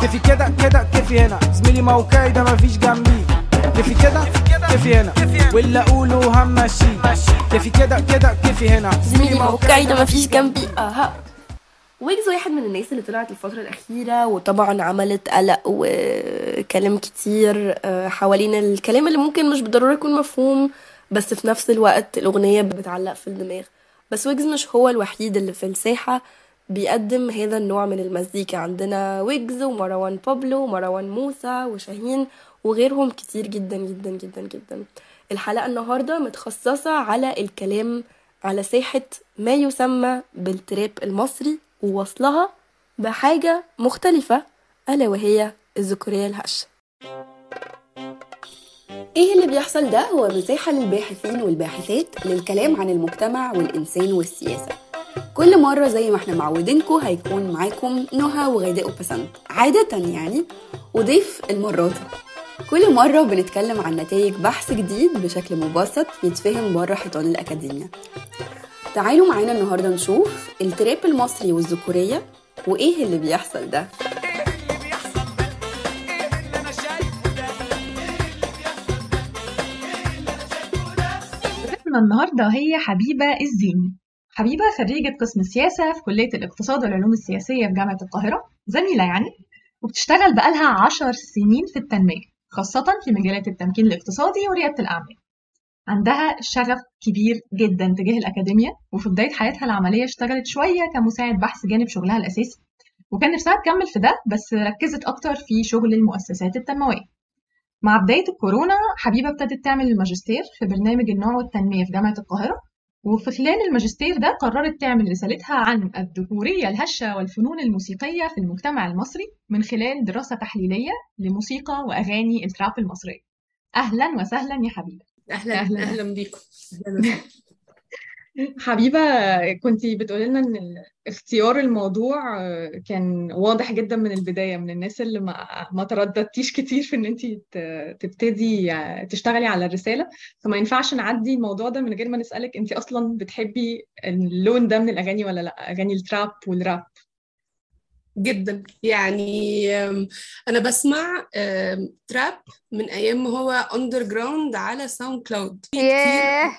كيفي كده كده كيفي هنا. زميلي موقعي ده مفيش جنبي. كيفي كده كيفي هنا. واللي أقوله همشي كيفي كده كده كيفي هنا. زميلي موقعي ده مفيش جنبي. أها. ويجز واحد من الناس اللي طلعت الفترة الأخيرة وطبعا عملت قلق وكلام كتير آه، حوالين الكلام اللي ممكن مش بالضرورة يكون مفهوم بس في نفس الوقت الأغنية بتعلق في الدماغ. بس ويجز مش هو الوحيد اللي في الساحة. بيقدم هذا النوع من المزيكا. عندنا ويجز ومروان بابلو ومروان موسى وشاهين وغيرهم كتير جدا جدا جدا جدا. الحلقة النهاردة متخصصة على الكلام على ساحة ما يسمى بالتراب المصري ووصلها بحاجة مختلفة ألا وهي الذكورية الهشة. إيه اللي بيحصل ده؟ هو مساحة للباحثين والباحثات للكلام عن المجتمع والإنسان والسياسة. كل مرة زي ما إحنا معودينكم هيكون معاكم نهى وغيداء وبسنت. عادة يعني وضيف المرة دي كل مرة بنتكلم عن نتائج بحث جديد بشكل مبسط يتفهم بره حيطان الأكاديمية. تعالوا معانا النهاردة نشوف التراب المصري والذكورية وإيه اللي بيحصل ده. النهارده هي حبيبة الزيني حبيبة خريجة قسم السياسة في كلية الاقتصاد والعلوم السياسية في جامعة القاهرة. زميلة يعني. وبتشتغل بقالها عشر سنين في التنمية خاصة في مجالات التمكين الاقتصادي وريادة الأعمال. عندها شغف كبير جدا تجاه الأكاديمية وفي بداية حياتها العملية اشتغلت شوية كمساعد بحث جانب شغلها الأساسي. وكان نفسها تكمل في ده بس ركزت أكتر في شغل المؤسسات التنموية. مع بداية الكورونا حبيبة ابتدت تعمل الماجستير في برنامج النوع والتنمية في جامعة القاهرة. وفي خلال الماجستير ده قررت تعمل رسالتها عن الذكورية الهشة والفنون الموسيقية في المجتمع المصري من خلال دراسة تحليلية لموسيقى وأغاني التراب المصرية أهلا وسهلا يا حبيبة أهلا أهلاً. أهلا, بيكم أهلاً. حبيبة كنتي بتقولي لنا إن اختيار الموضوع كان واضح جدا من البداية من الناس اللي ما ما ترددتيش كتير في إن أنت تبتدي تشتغلي على الرسالة. فما ينفعش نعدي الموضوع ده من غير ما نسألك أنت أصلا بتحبي اللون ده من الأغاني ولا لأ؟ أغاني ال trap وال rap. جدا. يعني أنا بسمع trap من أيام ما هو underground على ساوند كلاود كتير ياه!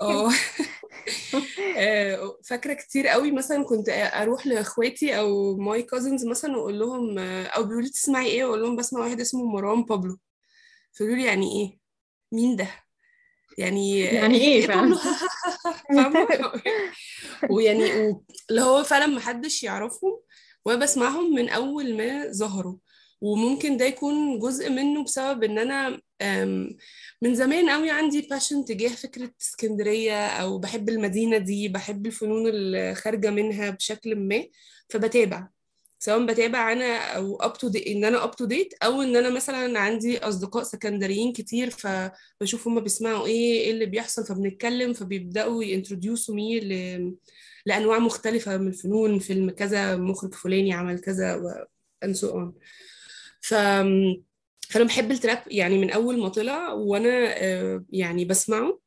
آه. آه، فاكرة كتير قوي مثلا كنت أروح لإخواتي أو my cousins مثلا وأقول لهم آه، أو بيقولوا لي تسمعي إيه؟ وأقول لهم بسمع واحد اسمه مروان بابلو. فيقولوا لي يعني إيه؟ مين ده؟ يعني يعني إيه فعلا؟ بابلو؟ فاهمة؟ ويعني اللي هو فعلا محدش يعرفهم وأنا بسمعهم من أول ما ظهروا. وممكن ده يكون جزء منه بسبب إن أنا من زمان قوي عندي باشن تجاه فكرة اسكندرية أو بحب المدينة دي بحب الفنون اللي خارجة منها بشكل ما فبتابع. سواء بتابع أنا أو up to إن أنا up to date أو إن أنا مثلا عندي أصدقاء سكندريين كتير فبشوف هما بيسمعوا إيه إيه اللي بيحصل فبنتكلم فبيبدأوا ي introduce وا me ل... لأنواع مختلفة من الفنون فيلم كذا مخرج فلاني عمل كذا and so on. ف فأنا بحب ال trap يعني من أول ما طلع وأنا آه، يعني بسمعه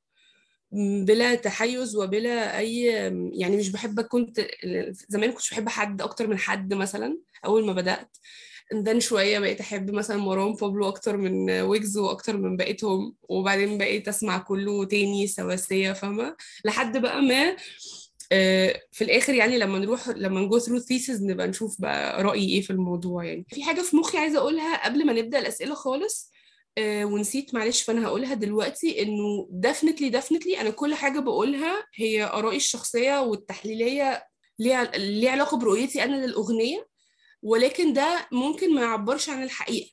بلا تحيز وبلا أي يعني مش بحب كنت زمان كنتش بحب حد أكتر من حد مثلا أول ما بدأت. Then شوية بقيت أحب مثلا مروان بابلو أكتر من ويجز وأكتر من بقيتهم وبعدين بقيت أسمع كله تاني سواسية فاهمة؟ لحد بقى ما في الآخر يعني لما نروح لما ن go through thesis نبقى نشوف بقى رأيي إيه في الموضوع يعني. في حاجة في مخي عايزة أقولها قبل ما نبدأ الأسئلة خالص آه، ونسيت معلش فأنا هقولها دلوقتي إنه definitely definitely أنا كل حاجة بقولها هي آرائي الشخصية والتحليلية ليها ليها علاقة برؤيتي أنا للأغنية ولكن ده ممكن ما يعبرش عن الحقيقة.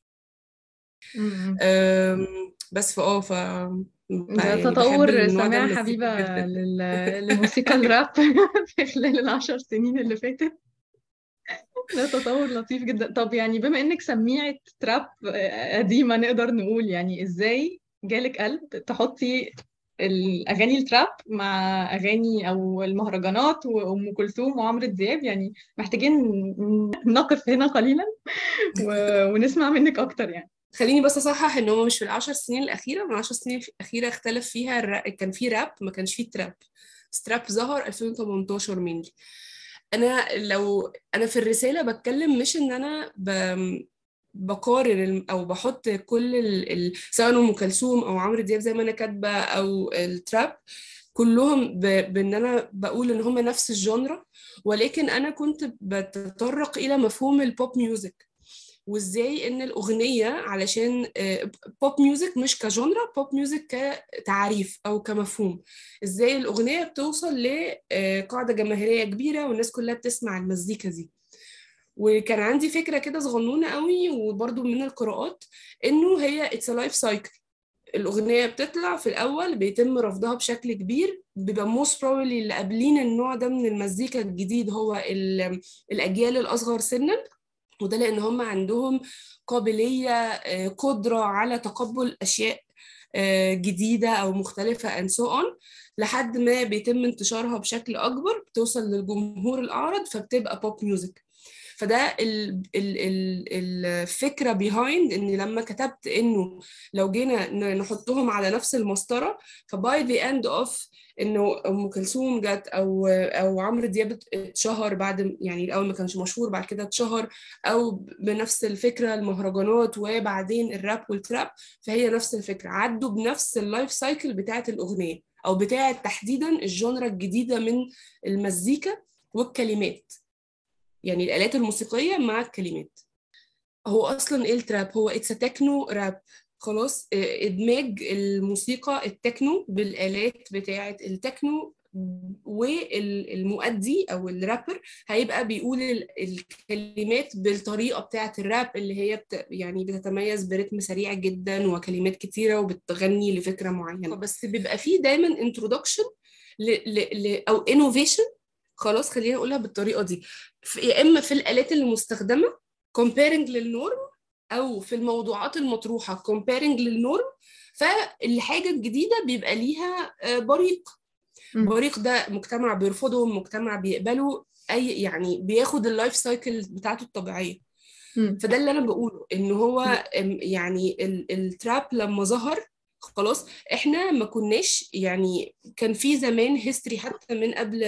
بس فاه ف ده يعني تطور سماع حبيبة جدا. لل- لموسيقى الراب في خلال العشر سنين اللي فاتت. ده تطور لطيف جدا. طب يعني بما إنك سميعة تراب قديمة نقدر نقول يعني إزاي جالك قلب تحطي الأغاني التراب مع أغاني أو المهرجانات وأم كلثوم وعمرو دياب؟ يعني محتاجين نقف هنا قليلا ونسمع منك أكتر يعني. خليني بس اصحح ان هو مش في العشر سنين الأخيرة من العشر سنين الأخيرة اختلف فيها الرا... كان في راب ما كانش فيه تراب. ستراب ظهر 2018 مني أنا لو أنا في الرسالة بتكلم مش إن أنا ب... بقارن أو بحط كل ال... ال... سواء أم كلثوم أو عمرو دياب زي ما أنا كاتبة أو التراب كلهم ب... بإن أنا بقول إن هم نفس ال genre ولكن أنا كنت بتطرق إلى مفهوم ال pop music وإزاي إن الأغنية علشان آه، pop music مش ك genre pop music كتعريف أو كمفهوم. إزاي الأغنية بتوصل لقاعده جماهيرية كبيرة والناس كلها بتسمع المزيكا دي. وكان عندي فكرة كده صغنونة قوي وبرده من القراءات إنه هي its life cycle الأغنية بتطلع في الأول بيتم رفضها بشكل كبير بيبقى most probably اللي قابلين النوع ده من المزيكا الجديد هو ال- الأجيال الأصغر سنا. وده لأن هم عندهم قابلية آه، قدرة على تقبل أشياء آه، جديدة أو مختلفة and so on. لحد ما بيتم انتشارها بشكل أكبر بتوصل للجمهور الأعرض فبتبقى بوب ميوزك فده ال ال ال الفكرة behind إن لما كتبت إنه لو جينا نحطهم على نفس المسطرة ف by the end of إنه أم كلثوم جت أو أو عمرو دياب اتشهر بعد يعني الأول ما كانش مشهور بعد كده اتشهر أو بنفس الفكرة المهرجانات وبعدين ال rap وال trap فهي نفس الفكرة عدوا بنفس ال life cycle بتاعة الأغنية أو بتاعة تحديدا ال genre الجديدة من المزيكا والكلمات. يعني الآلات الموسيقية مع الكلمات. هو أصلا إيه ال trap؟ هو it's techno rap خلاص آه، إدماج الموسيقى التكنو بالآلات بتاعة التكنو والمؤدي أو الرابر. هيبقى بيقول ال- الكلمات بالطريقة بتاعة الراب اللي هي بت يعني بتتميز برتم سريع جدا وكلمات كتيرة وبتغني لفكرة معينة. بس بيبقى فيه دايما ل أو innovation. خلاص خلينا نقولها بالطريقة دي. يا إما في الآلات اللي مستخدمه comparing لل norm أو في الموضوعات المطروحة comparing لل norm فالحاجة الجديدة بيبقى ليها آه، بريق. بريق ده مجتمع بيرفضه مجتمع بيقبله أي يعني بياخد ال life cycle بتاعته الطبيعية. فده اللي أنا بقوله إن هو يعني ال- ال trap لما ظهر خلاص إحنا ما كناش يعني كان في زمان history حتى من قبل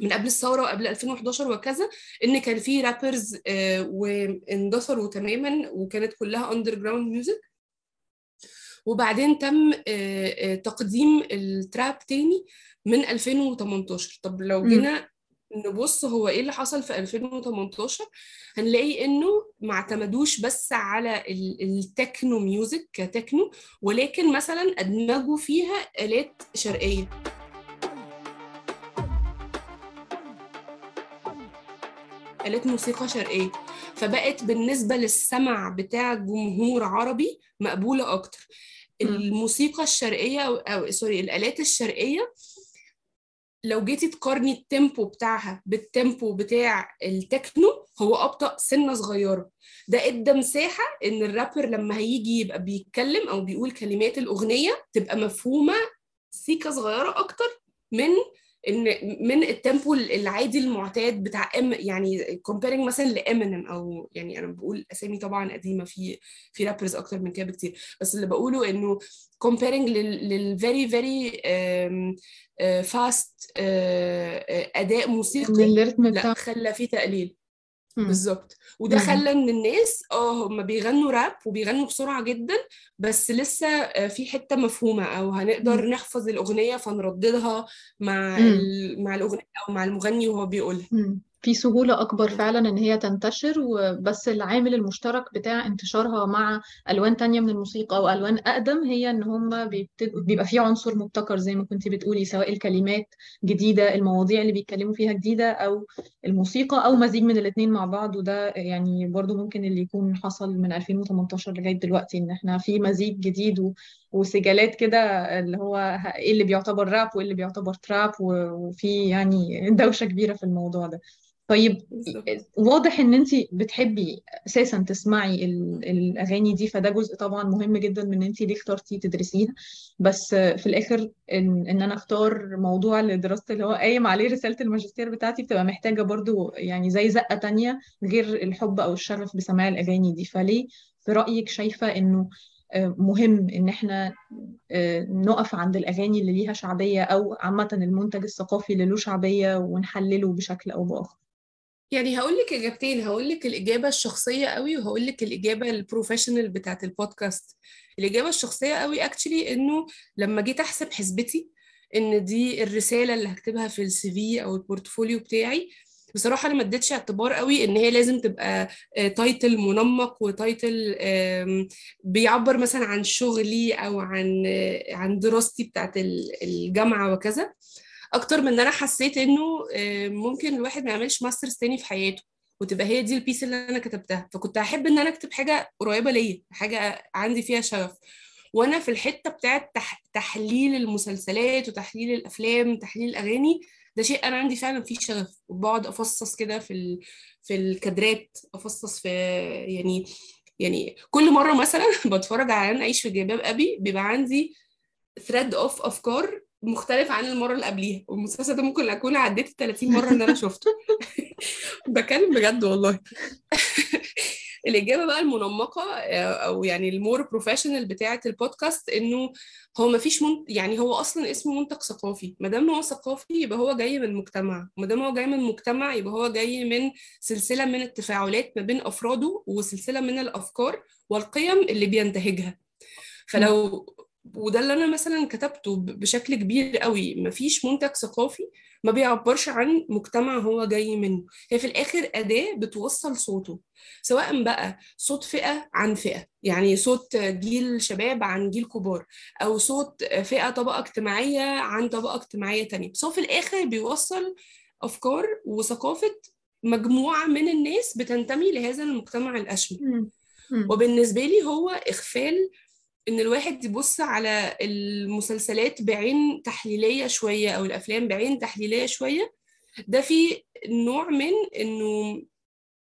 من قبل الثورة وقبل 2011 وكذا إن كان في rappers واندثروا تماما وكانت كلها underground music وبعدين تم آه، آه، تقديم ال trap تاني من 2018 طب لو. جينا نبص هو إيه اللي حصل في 2018 هنلاقي إنه ما اعتمدوش بس على ال- techno music ك techno ولكن مثلا أدمجوا فيها آلات شرقية. آلات موسيقى شرقية. فبقت بالنسبة للسمع بتاع جمهور عربي مقبولة أكتر. الموسيقى الشرقية أو, أو sorry الآلات الشرقية لو جيتي تقارني ال tempo بتاعها بال tempo بتاع التكنو هو أبطأ سنة صغيرة. ده إدى مساحة إن الرابر لما هيجي يبقى بيتكلم أو بيقول كلمات الأغنية تبقى مفهومة سيكة صغيرة أكتر من إن من ال tempo العادي المعتاد بتاع ام يعني comparing مثلا لامينيم أو يعني أنا بقول أسامي طبعا قديمة في في rappers أكتر من كده بكتير بس اللي بقوله إنه comparing لل very very fast أداء موسيقي لا خلى فيه تقليل. بالظبط وده. خلى إن الناس آه هم بيغنوا راب وبيغنوا بسرعة جدا بس لسه آه، في حتة مفهومة أو هنقدر مم. نحفظ الأغنية فنرددها مع مع الأغنية أو مع المغني وهو بيقولها مم. في سهولة أكبر فعلا إن هي تنتشر وبس العامل المشترك بتاع انتشارها مع ألوان تانية من الموسيقى أو ألوان أقدم هي إن هم. بيبقى في عنصر مبتكر زي ما كنتي بتقولي سواء الكلمات جديدة المواضيع اللي بيتكلموا فيها جديدة أو الموسيقى أو مزيج من الاتنين مع بعض وده يعني برضو ممكن اللي يكون حصل من 2018 لغاية دلوقتي إن إحنا في مزيج جديد و... وسجالات كده اللي هو ه- إيه اللي بيعتبر راب وإيه اللي بيعتبر تراب. وفي يعني دوشة كبيرة في الموضوع ده طيب بالظبط. واضح إن انت بتحبي أساسا تسمعي ال- الأغاني دي فده جزء طبعا مهم جدا من ان انت ليه اخترتي تدرسيها. بس في الآخر إن, إن أنا أختار موضوع لدراستي اللي هو قايم عليه رسالة الماجستير بتاعتي بتبقى محتاجة برضو يعني زي زقة تانية غير الحب أو الشغف بسماع الأغاني دي. فليه؟ في رأيك شايفة إنه آه، مهم إن إحنا آه، نقف عند الأغاني اللي ليها شعبية أو عامة المنتج الثقافي اللي له شعبية ونحلله بشكل أو بآخر؟ يعني هقول لك إجابتين هقول لك الإجابة الشخصية قوي وهقول لك الإجابة ال professional بتاعت البودكاست الإجابة الشخصية قوي actually إنه لما جيت أحسب حسبتي إن دي الرسالة اللي هكتبها في ال CV أو ال portfolio بتاعي بصراحة أنا ما اديتش اعتبار قوي إن هي لازم تبقى title منمق و title بيعبر مثلا عن شغلي أو عن آه، عن دراستي بتاعت ال- الجامعة وكذا. أكتر من إن أنا حسيت إنه آه، ممكن الواحد ما يعملش master's تاني في حياته وتبقى هي دي ال piece اللي أنا كتبتها. فكنت أحب إن أنا أكتب حاجة قريبة ليا حاجة عندي فيها شغف. وأنا في الحتة بتاعت تح... تحليل المسلسلات وتحليل الأفلام تحليل الأغاني ده شيء أنا عندي فعلا فيه شغف. وبقعد أفصص كده في ال... في الكادرات أفصص في يعني يعني كل مرة مثلا بتفرج على أنا أعيش في جلباب أبي بيبقى عندي thread of أفكار مختلف عن المرة اللي قبليها. والمسلسل ده ممكن أكون عديت ال 30 مرة إن أنا شفته. بتكلم بجد والله. الإجابة بقى المنمقة آه، أو يعني ال more professional بتاعة البودكاست إنه هو ما فيش من... يعني هو أصلا اسمه منتج ثقافي. ما دام هو ثقافي يبقى هو جاي من مجتمع ما دام هو جاي من مجتمع يبقى هو جاي من سلسلة من التفاعلات ما بين أفراده وسلسلة من الأفكار والقيم اللي بينتهجها. فلو وده اللي أنا مثلا كتبته بشكل كبير قوي. مفيش منتج ثقافي ما بيعبرش عن مجتمع هو جاي منه. هي في الآخر أداة بتوصل صوته سواء بقى صوت فئة عن فئة. يعني صوت جيل شباب عن جيل كبار أو صوت فئة طبقة اجتماعية عن طبقة اجتماعية تانية. بس هو في الآخر بيوصل أفكار وثقافة مجموعة من الناس بتنتمي لهذا المجتمع. مم. وبالنسبة لي هو إغفال إن الواحد يبص على المسلسلات بعين تحليلية شوية أو الأفلام بعين تحليلية شوية ده في نوع من إنه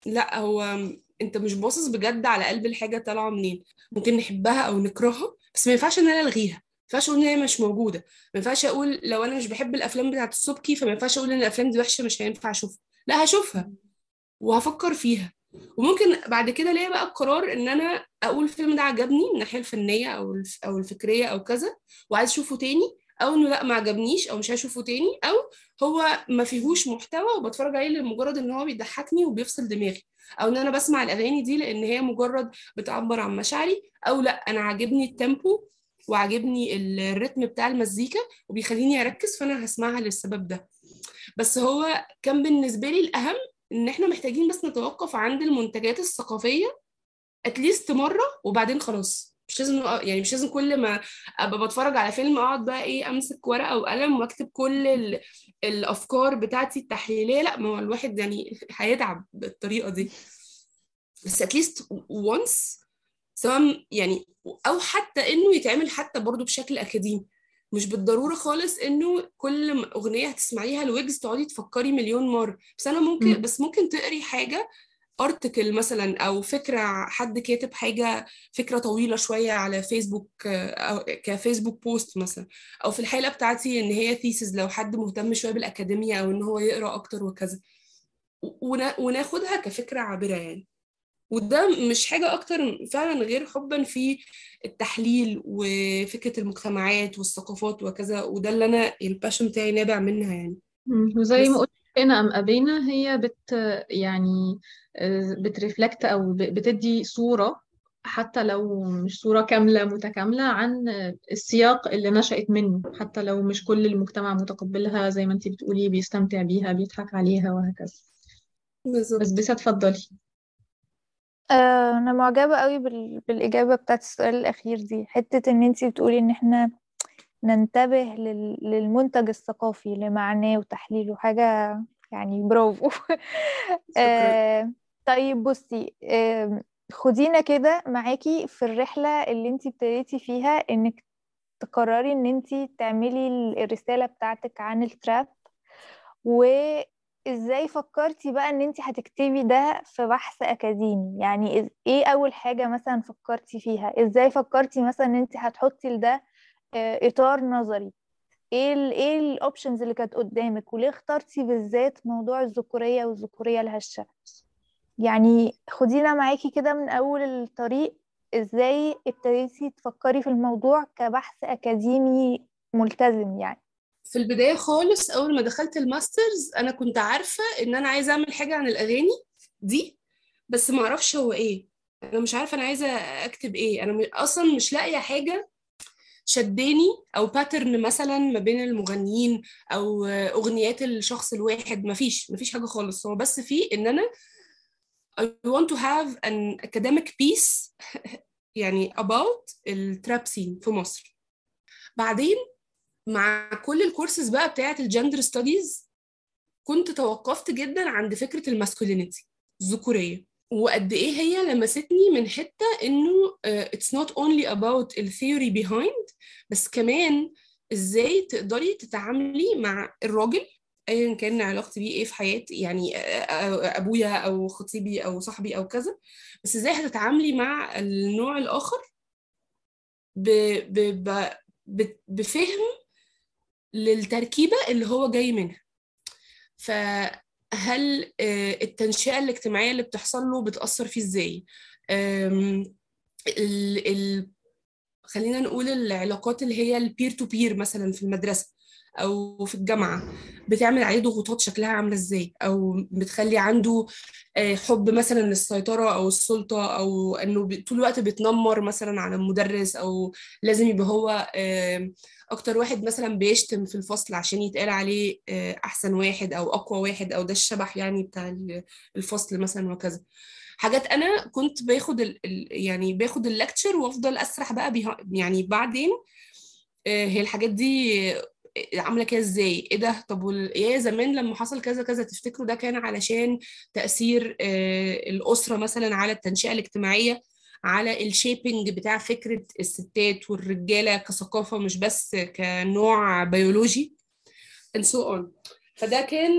لأ هو أنت مش باصص بجد على قلب الحاجة طالعة منين. ممكن نحبها أو نكرهها بس ما ينفعش إن أنا ألغيها. ما ينفعش أقول إن هي مش موجودة. ما ينفعش أقول لو أنا مش بحب الأفلام بتاعت السبكي فما ينفعش أقول إن الأفلام دي وحشة مش هينفع أشوفها. لأ هشوفها وهفكر فيها. وممكن بعد كده ليا بقى القرار إن أنا أقول الفيلم ده عجبني من الناحيه الفنية أو أو الفكرية أو كذا وعايز أشوفه تاني أو إنه لأ ما عجبنيش أو مش هشوفه تاني أو هو ما فيهوش محتوى وبتفرج عليه لمجرد إن هو بيضحكني وبيفصل دماغي أو إن أنا بسمع الأغاني دي لأن هي مجرد بتعبر عن مشاعري أو لأ أنا عاجبني التيمبو وعاجبني الريتم بتاع المزيكا وبيخليني أركز فأنا هسمعها للسبب ده. بس هو كان بالنسبة لي الأهم إن إحنا محتاجين بس نتوقف عند المنتجات الثقافية اتليست مرة وبعدين خلاص. مش لازم يعني مش لازم كل ما أبقى بتفرج على فيلم أقعد بقى إيه أمسك ورقة وقلم وأكتب كل ال... الأفكار بتاعتي التحليلية. لأ ما هو الواحد يعني هيتعب بالطريقة دي. بس at least once سواء يعني أو حتى إنه يتعمل حتى برضو بشكل أكاديمي. مش بالضرورة خالص إنه كل أغنية هتسمعيها لويجز تقعدي تفكري مليون مرة. بس أنا ممكن مم. بس ممكن تقري حاجة article مثلا أو فكرة حد كاتب حاجة فكرة طويلة شوية على فيسبوك أو ك Facebook post مثلا. أو في الحالة بتاعتي إن هي thesis لو حد مهتم شوية بالاكاديميا أو إن هو يقرأ أكتر وكذا. ونا- وناخدها كفكرة عابرة يعني. وده مش حاجة أكتر فعلا غير حبا في التحليل وفكرة المجتمعات والثقافات وكذا وده اللي أنا ال passion بتاعي نابع منها يعني. وزي ما بس. قلت هنا أم أبينا هي بت يعني آه، بت reflect أو بتدي صورة حتى لو مش صورة كاملة متكاملة عن السياق اللي نشأت منه. حتى لو مش كل المجتمع متقبلها زي ما انتي بتقولي بيستمتع بيها بيضحك عليها وهكذا. بس بالظبط بس اتفضلي. آه، أنا معجبة قوي بال... بالإجابة بتاعت السؤال الأخير دي. حتة إن أنتي بتقولي إن إحنا ننتبه لل... للمنتج الثقافي لمعناه وتحليله حاجة يعني برافو. آه، طيب بصي آه، خدينا كده معاكي في الرحلة اللي أنتي ابتديتي فيها إنك تقرري إن أنتي تعملي ال- الرسالة بتاعتك عن التراپ وازاي فكرتي بقى إن انتي هتكتبي ده في بحث أكاديمي؟ يعني إيه أول حاجة مثلا فكرتي فيها؟ إزاي فكرتي مثلا إن انتي هتحطي لده آه، إطار نظري؟ إيه ال إيه ال options اللي كانت قدامك؟ وليه اخترتي بالذات موضوع الذكورية والذكورية الهشة؟ يعني خدينا معاكي كده من أول الطريق إزاي ابتديتي تفكري في الموضوع كبحث أكاديمي ملتزم يعني. في البداية خالص أول ما دخلت ال master's أنا كنت عارفة إن أنا عايزة أعمل حاجة عن الأغاني دي بس ما أعرفش هو إيه. أنا مش عارفة أنا عايزة أكتب إيه. أنا م- أصلا مش لاقية حاجة شداني أو pattern مثلا ما بين المغنيين أو أغنيات الشخص الواحد. مفيش مفيش حاجة خالص. هو بس في إن أنا I want to have an academic piece يعني about ال trap scene في مصر. بعدين مع كل الكورسز بقى بتاعت ال gender studies كنت توقفت جدا عند فكرة ال masculinity الذكورية وقد إيه هي لمستني من حتة إنه not only about the theory behind بس كمان إزاي تقدري تتعاملي مع الراجل ايا كان علاقتي بيه إيه في حياتي يعني أبويا أو خطيبي أو صاحبي أو كذا بس إزاي هتتعاملي مع النوع الآخر. ب... بفهم للتركيبة اللي هو جاي منها. فهل التنشئة الاجتماعية اللي بتحصل له بتأثر فيه إزاي؟ ال ال خلينا نقول العلاقات اللي هي ال peer to peer مثلا في المدرسة أو في الجامعة بتعمل عليه ضغوطات شكلها عاملة إزاي؟ أو بتخلي عنده حب مثلا للسيطرة أو السلطة أو إنه طول الوقت بيتنمر مثلا على المدرس أو لازم يبقى هو أكتر واحد مثلا بيشتم في الفصل عشان يتقال عليه أحسن واحد أو أقوى واحد أو ده الشبح يعني بتاع الفصل مثلا وكذا. حاجات أنا كنت باخد يعني باخد اللكتشر وأفضل أسرح بقى بيها يعني بعدين هي الحاجات دي عاملة كده إزاي؟ إيه ده؟ طب. يا زمان لما حصل كذا كذا تفتكروا ده كان علشان تأثير الأسرة مثلا على التنشئة الاجتماعية؟ على ال shaping بتاع فكرة الستات والرجالة كثقافة مش بس كنوع بيولوجي and so on. فده كان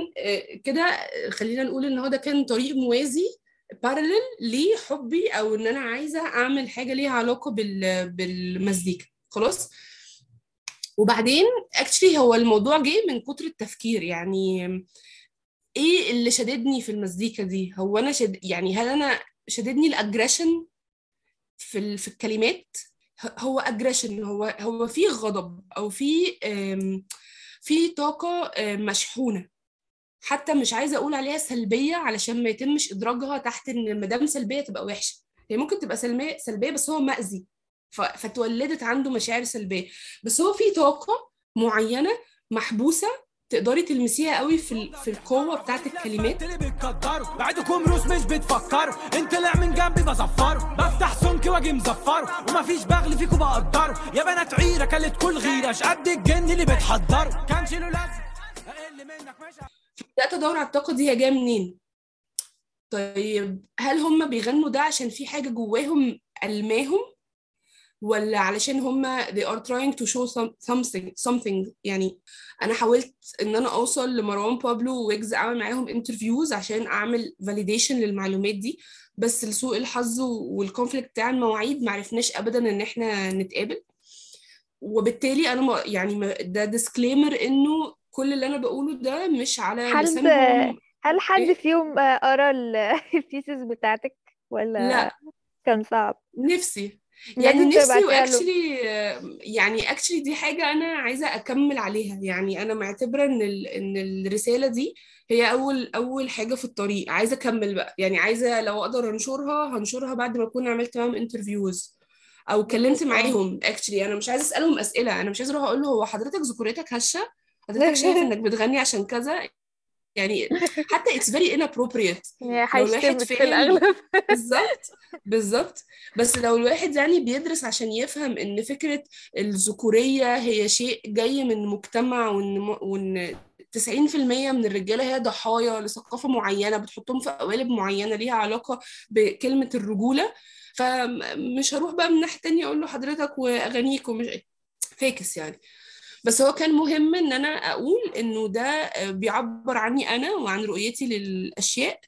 كده خلينا نقول إن هو ده كان طريق موازي parallel لحبي أو إن أنا عايزة أعمل حاجة ليها علاقة بال بالمزيكا. خلاص؟ وبعدين actually هو الموضوع جه من كتر التفكير. يعني إيه اللي شددني في المزيكا دي؟ هو أنا شد يعني هل أنا شددني ال aggression في في الكلمات هو aggression هو هو في غضب أو في في طاقة مشحونة. حتى مش عايزة أقول عليها سلبية علشان ما يتمش إدراجها تحت إن ما دام سلبية تبقى وحشة. هي ممكن تبقى سلبيه سلبية بس هو مأذي. فتولدت عنده مشاعر سلبية. بس هو في طاقة معينة محبوسة تقدري تلمسيها قوي في في القوة بتاعت الكلمات؟ اللي بتقدروا بعدكم روس مش بتفكروا انت طلع من جنبي بزفره بفتح سمك واجي مزفره ومفيش بغل فيكم بقدره يا بنات عيرة كلت كل غيرة. قد الجن اللي بتحضره كانش له لازمه أقل منك. ماشي. بدأت أدور على الطاقة دي هي جاية منين؟ طيب هل هم بيغنوا ده عشان في حاجة جواهم ألماهم؟ ولا علشان هم they are trying to show something something. يعني أنا حاولت إن أنا أوصل لمروان بابلو ويجز أعمل معاهم interviews عشان أعمل validation للمعلومات دي بس لسوء الحظ وال conflict بتاع المواعيد معرفناش ابدا إن إحنا نتقابل. وبالتالي أنا ما يعني ده disclaimer إنه كل اللي أنا بقوله ده مش على حد هل حد إيه؟ فيهم قرأ ال piece بتاعتك ولا لا. كان صعب؟ نفسي. يعني نفسي. و actually يعني actually دي حاجة أنا عايزة أكمل عليها. يعني أنا معتبرة إن ال... إن الرسالة دي هي أول أول حاجة في الطريق. عايزة أكمل بقى. يعني عايزة لو أقدر أنشرها هنشرها بعد ما أكون عملت معاهم interviews أو اتكلمت معاهم. actually أنا مش عايزة أسألهم أسئلة. أنا مش عايزة أروح أقول له هو حضرتك ذكوريتك هشة؟ حضرتك شايف إنك بتغني عشان كذا؟ يعني حتى very inappropriate. يعني لو الواحد في فاهم الأغلب. بالظبط بالظبط. بس لو الواحد يعني بيدرس عشان يفهم إن فكرة الذكورية هي شيء جاي من مجتمع وإن وإن 90% من الرجالة هي ضحايا لثقافة معينة بتحطهم في قوالب معينة ليها علاقة بكلمة الرجولة فمش هروح بقى من ناحية تانية أقول له حضرتك وأغانيك ومش فاكس يعني. بس هو كان مهم إن أنا أقول إنه ده بيعبر عني أنا وعن رؤيتي للأشياء.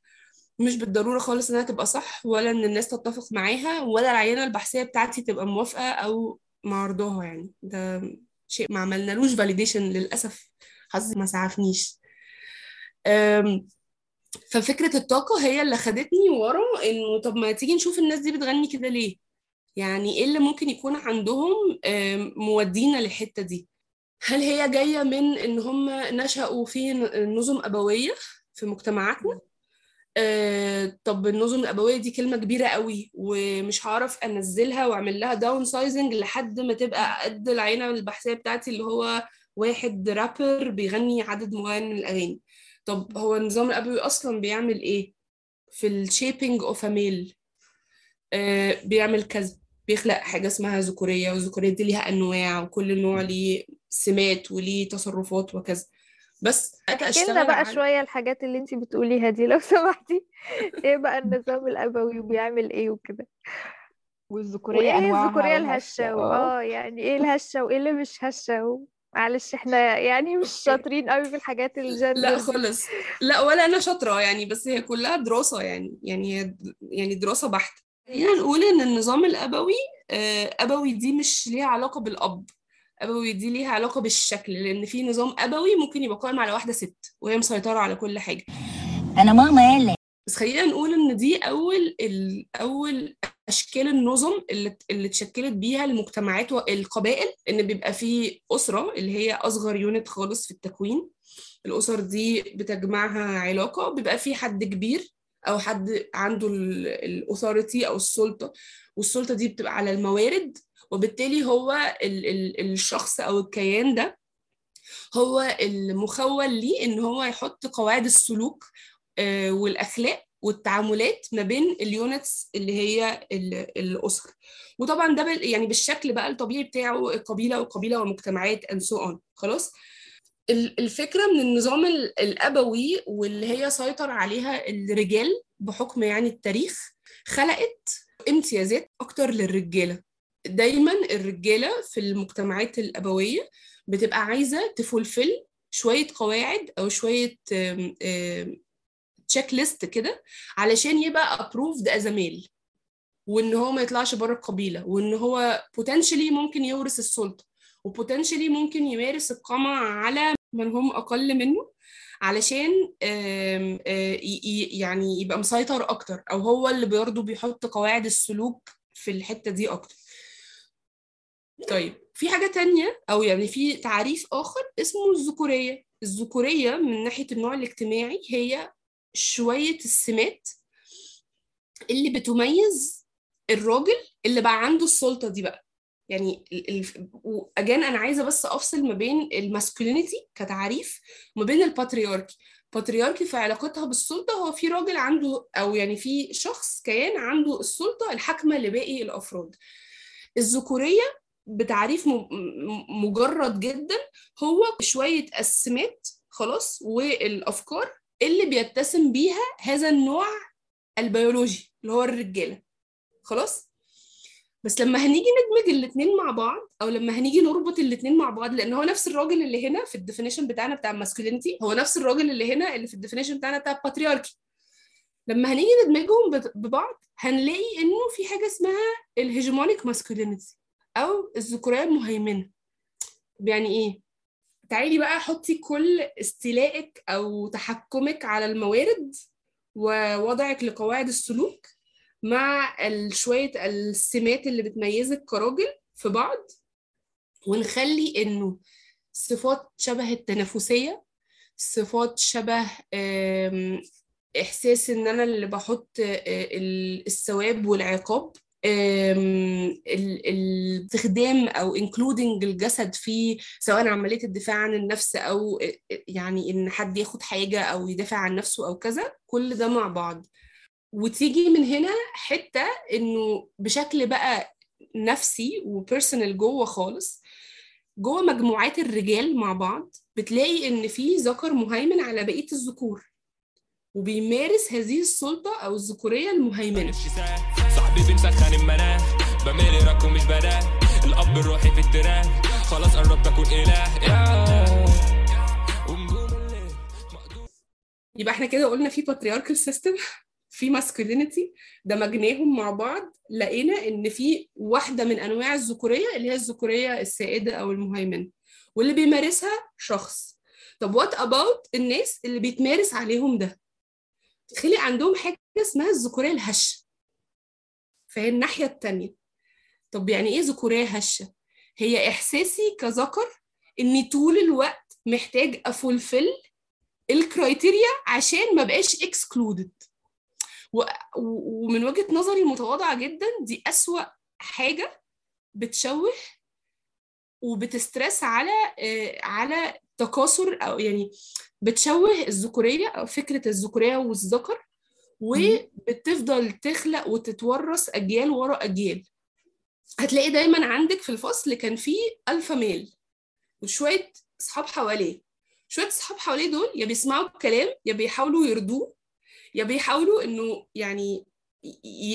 مش بالضرورة خالص إنها تبقى صح ولا إن الناس تتفق معاها ولا العينة البحثية بتاعتي تبقى موافقة أو معرضاها يعني. ده شيء ما عملنالوش فاليديشن للأسف. حظي ما سعفنيش ففكرة الطاقة هي اللي خدتني ورا إنه طب ما تيجي نشوف الناس دي بتغني كده ليه؟ يعني إيه اللي ممكن يكون عندهم موديهم للحتة دي؟ هل هي جاية من إن هم نشأوا في نظم أبوية في مجتمعاتنا؟ آه، طب النظم الأبوية دي كلمة كبيرة قوي ومش هعرف أنزلها وأعمل لها downsizing لحد ما تبقى قد العينة البحثية بتاعتي اللي هو واحد رابر بيغني عدد معين من الأغاني. طب هو النظام الأبوي أصلا بيعمل إيه؟ في ال shaping of male بيعمل كذا بيخلق حاجة اسمها ذكورية والذكورية دي ليها أنواع وكل نوع ليه سمات وليه تصرفات وكذا. بس احكي بقى على- شوية الحاجات اللي انتي بتقوليها دي لو سمحتي. إيه بقى النظام الأبوي وبيعمل إيه وكده؟ والذكورية وايه أنواعها الذكورية والهشة الهشة؟ آه. يعني إيه الهشة وايه اللي مش هشة؟ و... معلش إحنا يعني مش شاطرين قوي في الحاجات لا الجندر. دي خالص. لا ولا أنا شاطرة يعني بس هي كلها دراسة يعني يعني هي يعني دراسة بحتة. خلينا نقول إن النظام الأبوي آه، أبوي دي مش ليها علاقة بالأب. أبوي دي ليها علاقة بالشكل لأن في نظام أبوي ممكن يبقى قائم على واحدة ست وهي مسيطرة على كل حاجة. أنا ماما قال بس خلينا نقول إن دي أول ال- أول أشكال النظم اللي اللي اتشكلت بيها المجتمعات والقبائل إن بيبقى في أسرة اللي هي أصغر unit خالص في التكوين. الأسر دي بتجمعها علاقة بيبقى في حد كبير أو حد عنده ال authority أو السلطة والسلطة دي بتبقى على الموارد وبالتالي هو ال ال الشخص أو الكيان ده هو المخول ليه إن هو يحط قواعد السلوك آه، والأخلاق والتعاملات ما بين ال units اللي هي ال- الأسر. وطبعا ده يعني بالشكل بقى الطبيعي بتاعه القبيله والقبيله والمجتمعات and so on. خلاص؟ ال- الفكرة من النظام ال- الأبوي واللي هي سيطر عليها الرجال بحكم يعني التاريخ خلقت امتيازات أكتر للرجالة. دايما الرجالة في المجتمعات الأبوية بتبقى عايزة تفولفل شوية قواعد أو شوية تشيك ليست كده علشان يبقى as a male. وإن هو ما يطلعش بره القبيلة وإن هو potentially ممكن يورث السلطة وبوتنشلي ممكن يمارس القمع على من هم أقل منه علشان يعني يبقى مسيطر أكتر أو هو اللي برضه بيحط قواعد السلوك في الحتة دي أكتر. طيب في حاجة تانية أو يعني في تعريف آخر اسمه الذكورية. الذكورية من ناحية النوع الاجتماعي هي شوية السمات اللي بتميز الراجل اللي بقى عنده السلطة دي بقى. يعني again أنا عايزة بس أفصل ما بين ال masculinity كتعريف وما بين ال patriarchy. ال patriarchy في علاقتها بالسلطة هو في راجل عنده أو يعني في شخص كيان عنده السلطة الحاكمة لباقي الأفراد. الذكورية بتعريف مجرد جدا هو شوية السمات خلاص والأفكار اللي بيتسم بيها هذا النوع البيولوجي اللي هو الرجالة خلاص؟ بس لما هنيجي ندمج الاثنين مع بعض أو لما هنيجي نربط الاثنين مع بعض لأن هو نفس الراجل اللي هنا في ال definition بتاعنا بتاع ال masculinity هو نفس الراجل اللي هنا اللي في ال definition بتاعنا بتاع ال patriarchy لما هنيجي ندمجهم ببعض هنلاقي إنه في حاجة اسمها ال hegemonic masculinity أو الذكوريه المهيمنه يعني إيه؟ تعالي بقى حطي كل استيلائك أو تحكمك على الموارد ووضعك لقواعد السلوك مع شوية السمات اللي بتميزك كراجل في بعض ونخلي إنه صفات شبه التنافسية صفات شبه آم، إحساس إن أنا اللي بحط آه، ال- الثواب والعقاب. الاستخدام أو including الجسد في سواء عملية الدفاع عن النفس آه، يعني إن حد ياخد حاجة أو يدافع عن نفسه أو كذا كل ده مع بعض. وتيجي من هنا حتة إنه بشكل بقى نفسي وبيرسونال جوه خالص جوه مجموعات الرجال مع بعض بتلاقي إن في ذكر مهيمن على بقية الذكور وبيمارس هذه السلطة أو الذكورية المهيمنة. صاحبي بنسخن المناخ. بميل راك ومش بناه. الأب الروحي في التراك خلاص قربت أكون إله. يا يبقى إحنا كده قلنا في patriarchal system في masculinity. دمجناهم مع بعض. لقينا إن في واحدة من أنواع الذكورية اللي هي الذكورية السائدة أو المهيمنة واللي بيمارسها شخص. طب وات اباوت الناس اللي بيتمارس عليهم ده؟ خلق عندهم حاجة اسمها الذكورية الهشة. فهي الناحية التانية. طب يعني إيه ذكورية هشة؟ هي إحساسي كذكر إني طول الوقت محتاج أ fulfill ال criteria عشان ما بقاش excluded. ومن وجهة نظري المتواضعة جدا دي أسوأ حاجة بتشوه وب stress على آه، على تكاثر أو يعني بتشوه الذكورية أو فكرة الذكورية والذكر. وبتفضل تخلق وتتورث أجيال ورا أجيال. هتلاقي دايما عندك في الفصل كان في ألفا ميل وشوية أصحاب حواليه. شوية أصحاب حواليه دول يا بيسمعوا الكلام يا بيحاولوا يرضوه يا بيحاولوا إنه يعني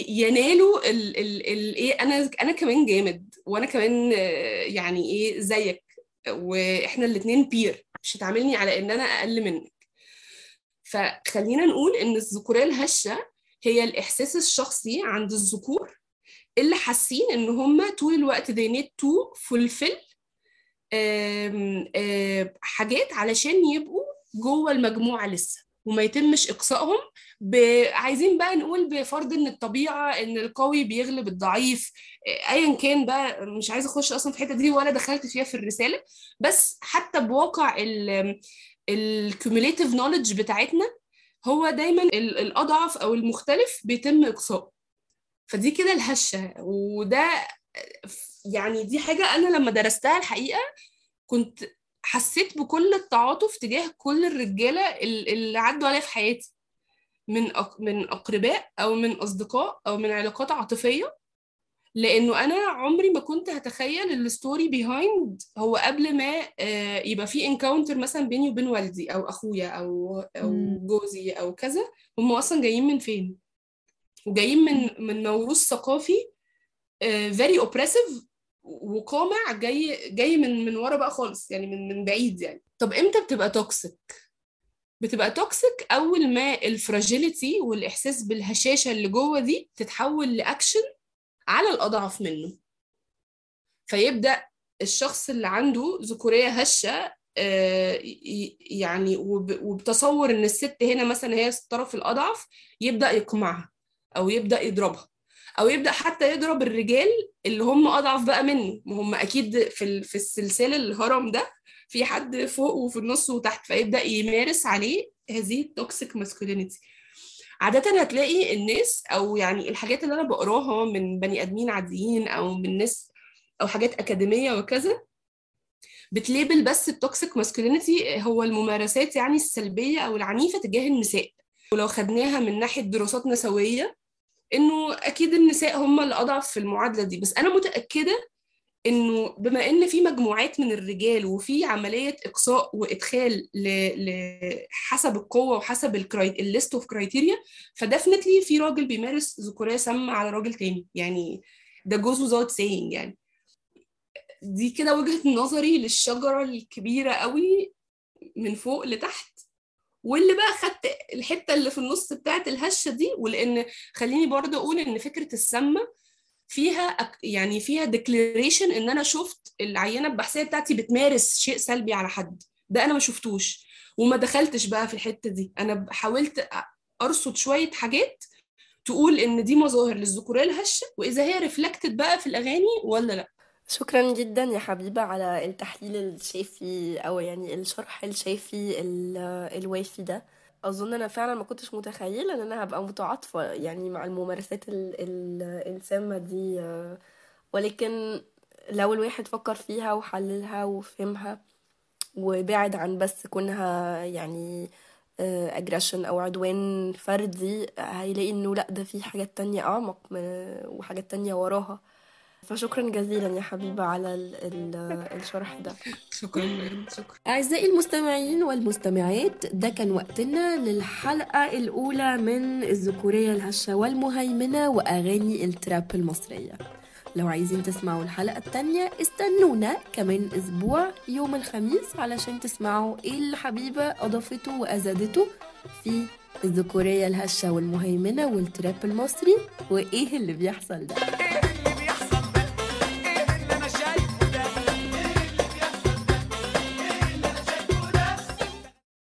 ينالوا ال ال ال إيه أنا أنا كمان جامد وأنا كمان يعني إيه زيك. وإحنا الاتنين بير مش هتعاملني على إن أنا أقل منك. فخلينا نقول إن الذكورية الهشة هي الإحساس الشخصي عند الذكور اللي حاسين إن هم طول الوقت they need to fulfill حاجات علشان يبقوا جوه المجموعة لسه وما يتمش إقصائهم ب... عايزين بقى نقول بفرض إن الطبيعة إن القوي بيغلب الضعيف ايا كان بقى مش عايزة أخش أصلا في الحتة دي ولا دخلت فيها في الرسالة بس حتى بواقع ال cumulative knowledge بتاعتنا هو دايما ال- الأضعف أو المختلف بيتم إقصائه. فدي كده الهشة. وده يعني دي حاجة أنا لما درستها الحقيقة كنت حسيت بكل التعاطف تجاه كل الرجالة ال- اللي عدوا عليا في حياتي. من. من أقرباء أو من أصدقاء أو من علاقات عاطفية. لأنه أنا عمري ما كنت هتخيل ال story behind هو قبل ما آه، يبقى في encounter مثلا بيني وبين والدي أو أخويا أو أو. جوزي أو كذا هم أصلا جايين من فين؟ وجايين من من موروث ثقافي very oppressive وقامع جاي جاي من من ورا بقى خالص يعني من من بعيد يعني. طب إمتى بتبقى toxic بتبقى toxic أول ما ال fragility والإحساس بالهشاشة اللي جوه دي تتحول لاكشن على الأضعف منه. فيبدأ الشخص اللي عنده ذكورية هشة آه، يعني وب- وبتصور إن الست هنا مثلا هي الطرف الأضعف يبدأ يقمعها أو يبدأ يضربها أو يبدأ حتى يضرب الرجال اللي هم أضعف بقى منه ما هم أكيد في في السلسلة الهرم ده في حد فوق وفي النص وتحت فيبدأ يمارس عليه هذه ال toxic masculinity عادة هتلاقي الناس أو يعني الحاجات اللي أنا بقراها من بني آدمين عاديين أو من ناس أو حاجات أكاديمية وكذا بت label بس ال toxic masculinity هو الممارسات يعني السلبية أو العنيفة تجاه النساء. ولو خدناها من ناحية دراسات نسوية إنه أكيد النساء هم الأضعف في المعادلة دي. بس أنا متأكدة إنه بما إن في مجموعات من الرجال وفي عملية إقصاء وإدخال ل... ل... حسب القوة وحسب ال list of criteria ف definitely في راجل بيمارس ذكورية سامة على راجل تاني. يعني ده جوز without saying يعني. دي كده وجهة نظري للشجرة الكبيرة قوي من فوق لتحت. واللي بقى خدت الحتة اللي في النص بتاعت الهشة دي ولأن خليني برضه أقول إن فكرة السامة فيها يعني فيها ديكلاريشن إن أنا شفت العينة البحثية بتاعتي بتمارس شيء سلبي على حد. ده أنا ما شفتوش. وما دخلتش بقى في الحتة دي. أنا حاولت أرصد شوية حاجات تقول إن دي مظاهر للذكورية الهشة وإذا هي ريفلكتد بقى في الأغاني ولا لأ. شكرا جدا يا حبيبة على التحليل الشافي أو يعني الشرح الشافي ال- الوافي ده. أظن أنا فعلا ما كنتش متخيلة إن أنا هبقى متعاطفة يعني مع الممارسات ال ال السامة دي آه، ولكن لو الواحد فكر فيها وحللها وفهمها وبعد عن بس كونها يعني اجريشن أو عدوان فردي هيلاقي إنه لأ ده في حاجات تانية أعمق من- وحاجات تانية وراها. فشكرا جزيلا يا حبيبة على ال ال الشرح ده. شكرا شكرا. أعزائي المستمعين والمستمعات ده كان وقتنا للحلقة الأولى من الذكورية الهشة والمهيمنة وأغاني التراب المصرية. لو عايزين تسمعوا الحلقة التانية استنونا كمان أسبوع يوم الخميس علشان تسمعوا إيه اللي حبيبة أضافته وأزادته في الذكورية الهشة والمهيمنة والتراب المصري وإيه اللي بيحصل ده.